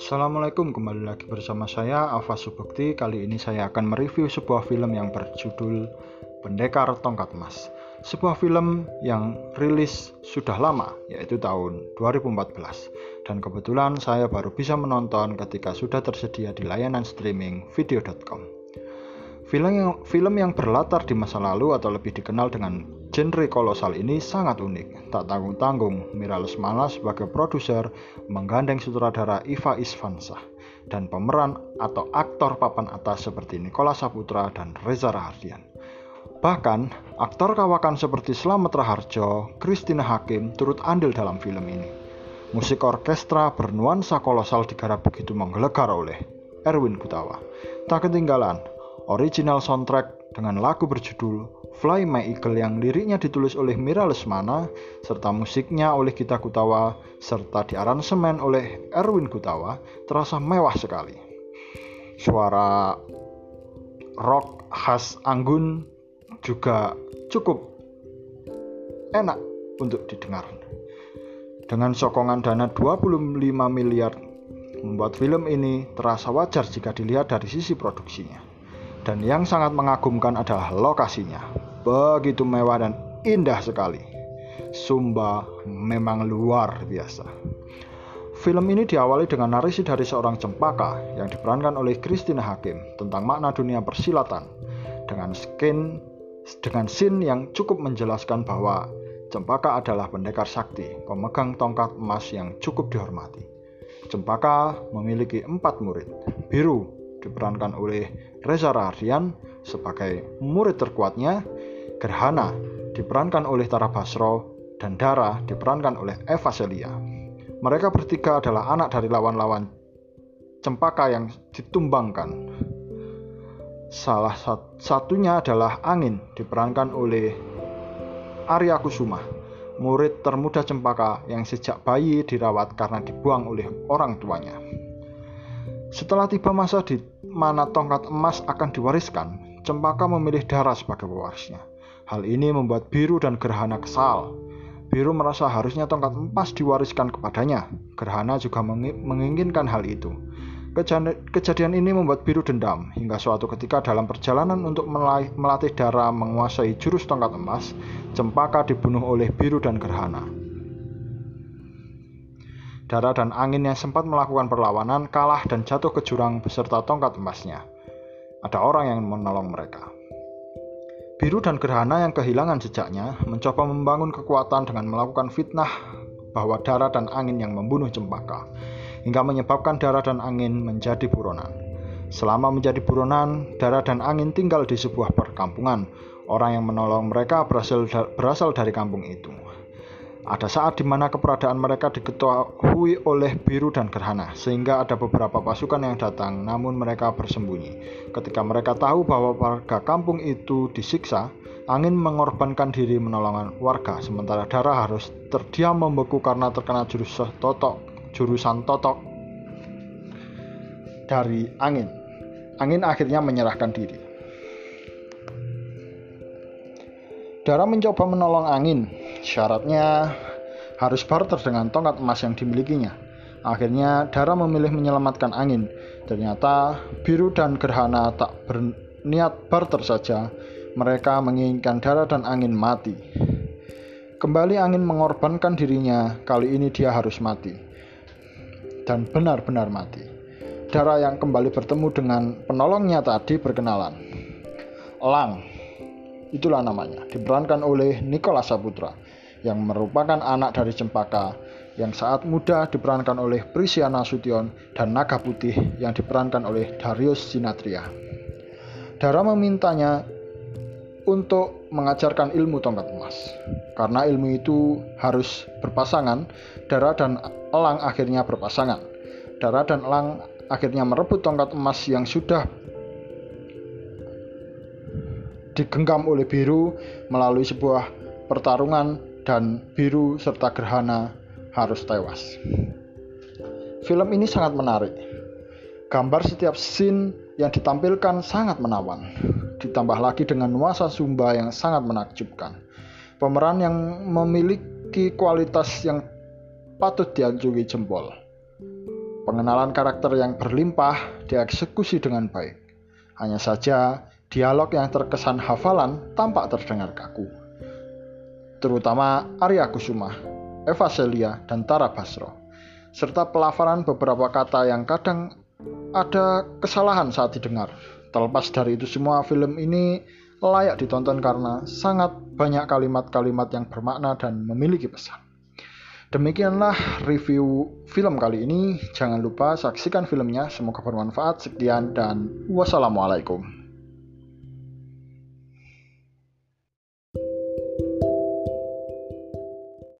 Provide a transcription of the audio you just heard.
Assalamualaikum, kembali lagi bersama saya Alfa Subukti. Kali ini saya akan mereview sebuah film yang berjudul Pendekar Tongkat Emas. Sebuah film yang rilis sudah lama, yaitu tahun 2014. Dan kebetulan saya baru bisa menonton ketika sudah tersedia di layanan streaming video.com. Film yang, film yang berlatar di masa lalu atau lebih dikenal dengan genre kolosal ini sangat unik. Tak tanggung-tanggung, Mira Lesmana sebagai produser menggandeng sutradara Iva Isfansa dan pemeran atau aktor papan atas seperti Nikola Saputra dan Reza Rahardian. Bahkan, aktor kawakan seperti Slamet Raharjo, Christina Hakim turut andil dalam film ini. Musik orkestra bernuansa kolosal digarap begitu menggelegar oleh Erwin Gutawa. Tak ketinggalan, original soundtrack dengan lagu berjudul Fly My Eagle yang liriknya ditulis oleh Mira Lesmana serta musiknya oleh Gita Kutawa serta diaransemen oleh Erwin Kutawa terasa mewah sekali. Suara rock khas Anggun juga cukup enak untuk didengar. Dengan sokongan dana 25 miliar membuat film ini terasa wajar jika dilihat dari sisi produksinya. Dan yang sangat mengagumkan adalah lokasinya. Begitu mewah dan indah sekali. Sumba memang luar biasa. Film ini diawali dengan narasi dari seorang cempaka yang diperankan oleh Christina Hakim tentang makna dunia persilatan dengan skin dengan scene yang cukup menjelaskan bahwa cempaka adalah pendekar sakti, pemegang tongkat emas yang cukup dihormati. Cempaka memiliki empat murid. Biru diperankan oleh Reza Rahardian sebagai murid terkuatnya, Gerhana diperankan oleh Tara Basro, dan Dara diperankan oleh Eva Celia. Mereka bertiga adalah anak dari lawan-lawan cempaka yang ditumbangkan. Salah satunya adalah Angin, diperankan oleh Arya Kusuma, murid termuda cempaka yang sejak bayi dirawat karena dibuang oleh orang tuanya. Setelah tiba masa di mana tongkat emas akan diwariskan, Cempaka memilih Dara sebagai pewarisnya. Hal ini membuat Biru dan Gerhana kesal. Biru merasa harusnya tongkat emas diwariskan kepadanya. Gerhana juga menginginkan hal itu. Kejadian ini membuat Biru dendam hingga suatu ketika dalam perjalanan untuk melatih Dara menguasai jurus tongkat emas, Cempaka dibunuh oleh Biru dan Gerhana. Dara dan Angin yang sempat melakukan perlawanan kalah dan jatuh ke jurang beserta tongkat emasnya. Ada orang yang menolong mereka. Biru dan Gerhana yang kehilangan jejaknya mencoba membangun kekuatan dengan melakukan fitnah bahwa Dara dan Angin yang membunuh Cempaka, hingga menyebabkan Dara dan Angin menjadi buronan. Selama menjadi buronan, Dara dan Angin tinggal di sebuah perkampungan. Orang yang menolong mereka berasal, berasal dari kampung itu. Ada saat di mana keberadaan mereka diketahui oleh Biru dan Gerhana, sehingga ada beberapa pasukan yang datang, namun mereka bersembunyi. Ketika mereka tahu bahwa warga kampung itu disiksa, Angin mengorbankan diri menolong warga, sementara Dara harus terdiam membeku karena terkena jurus totok, jurusan totok dari Angin. Angin akhirnya menyerahkan diri. Dara mencoba menolong Angin, Syaratnya harus barter dengan tongkat emas yang dimilikinya. Akhirnya Dara memilih menyelamatkan angin. Ternyata Biru dan Gerhana tak berniat barter saja. Mereka menginginkan Dara dan angin mati. Kembali angin mengorbankan dirinya, kali ini dia harus mati. Dan benar-benar mati. Dara yang kembali bertemu dengan penolongnya tadi berkenalan. Lang, itulah namanya, diperankan oleh Nikola Saputra yang merupakan anak dari Cempaka yang saat muda diperankan oleh Prisiana Sution dan Naga Putih yang diperankan oleh Darius Sinatria. Dara memintanya untuk mengajarkan ilmu tongkat emas. Karena ilmu itu harus berpasangan, Dara dan Elang akhirnya berpasangan. Dara dan Elang akhirnya merebut tongkat emas yang sudah digenggam oleh Biru melalui sebuah pertarungan dan biru serta gerhana harus tewas. Film ini sangat menarik. Gambar setiap scene yang ditampilkan sangat menawan. Ditambah lagi dengan nuansa Sumba yang sangat menakjubkan. Pemeran yang memiliki kualitas yang patut dianjungi jempol. Pengenalan karakter yang berlimpah dieksekusi dengan baik. Hanya saja, dialog yang terkesan hafalan tampak terdengar kaku. Terutama Arya Kusuma, Eva Celia, dan Tara Basro. Serta pelafalan beberapa kata yang kadang ada kesalahan saat didengar. Terlepas dari itu semua, film ini layak ditonton karena sangat banyak kalimat-kalimat yang bermakna dan memiliki pesan. Demikianlah review film kali ini. Jangan lupa saksikan filmnya. Semoga bermanfaat. Sekian dan wassalamualaikum.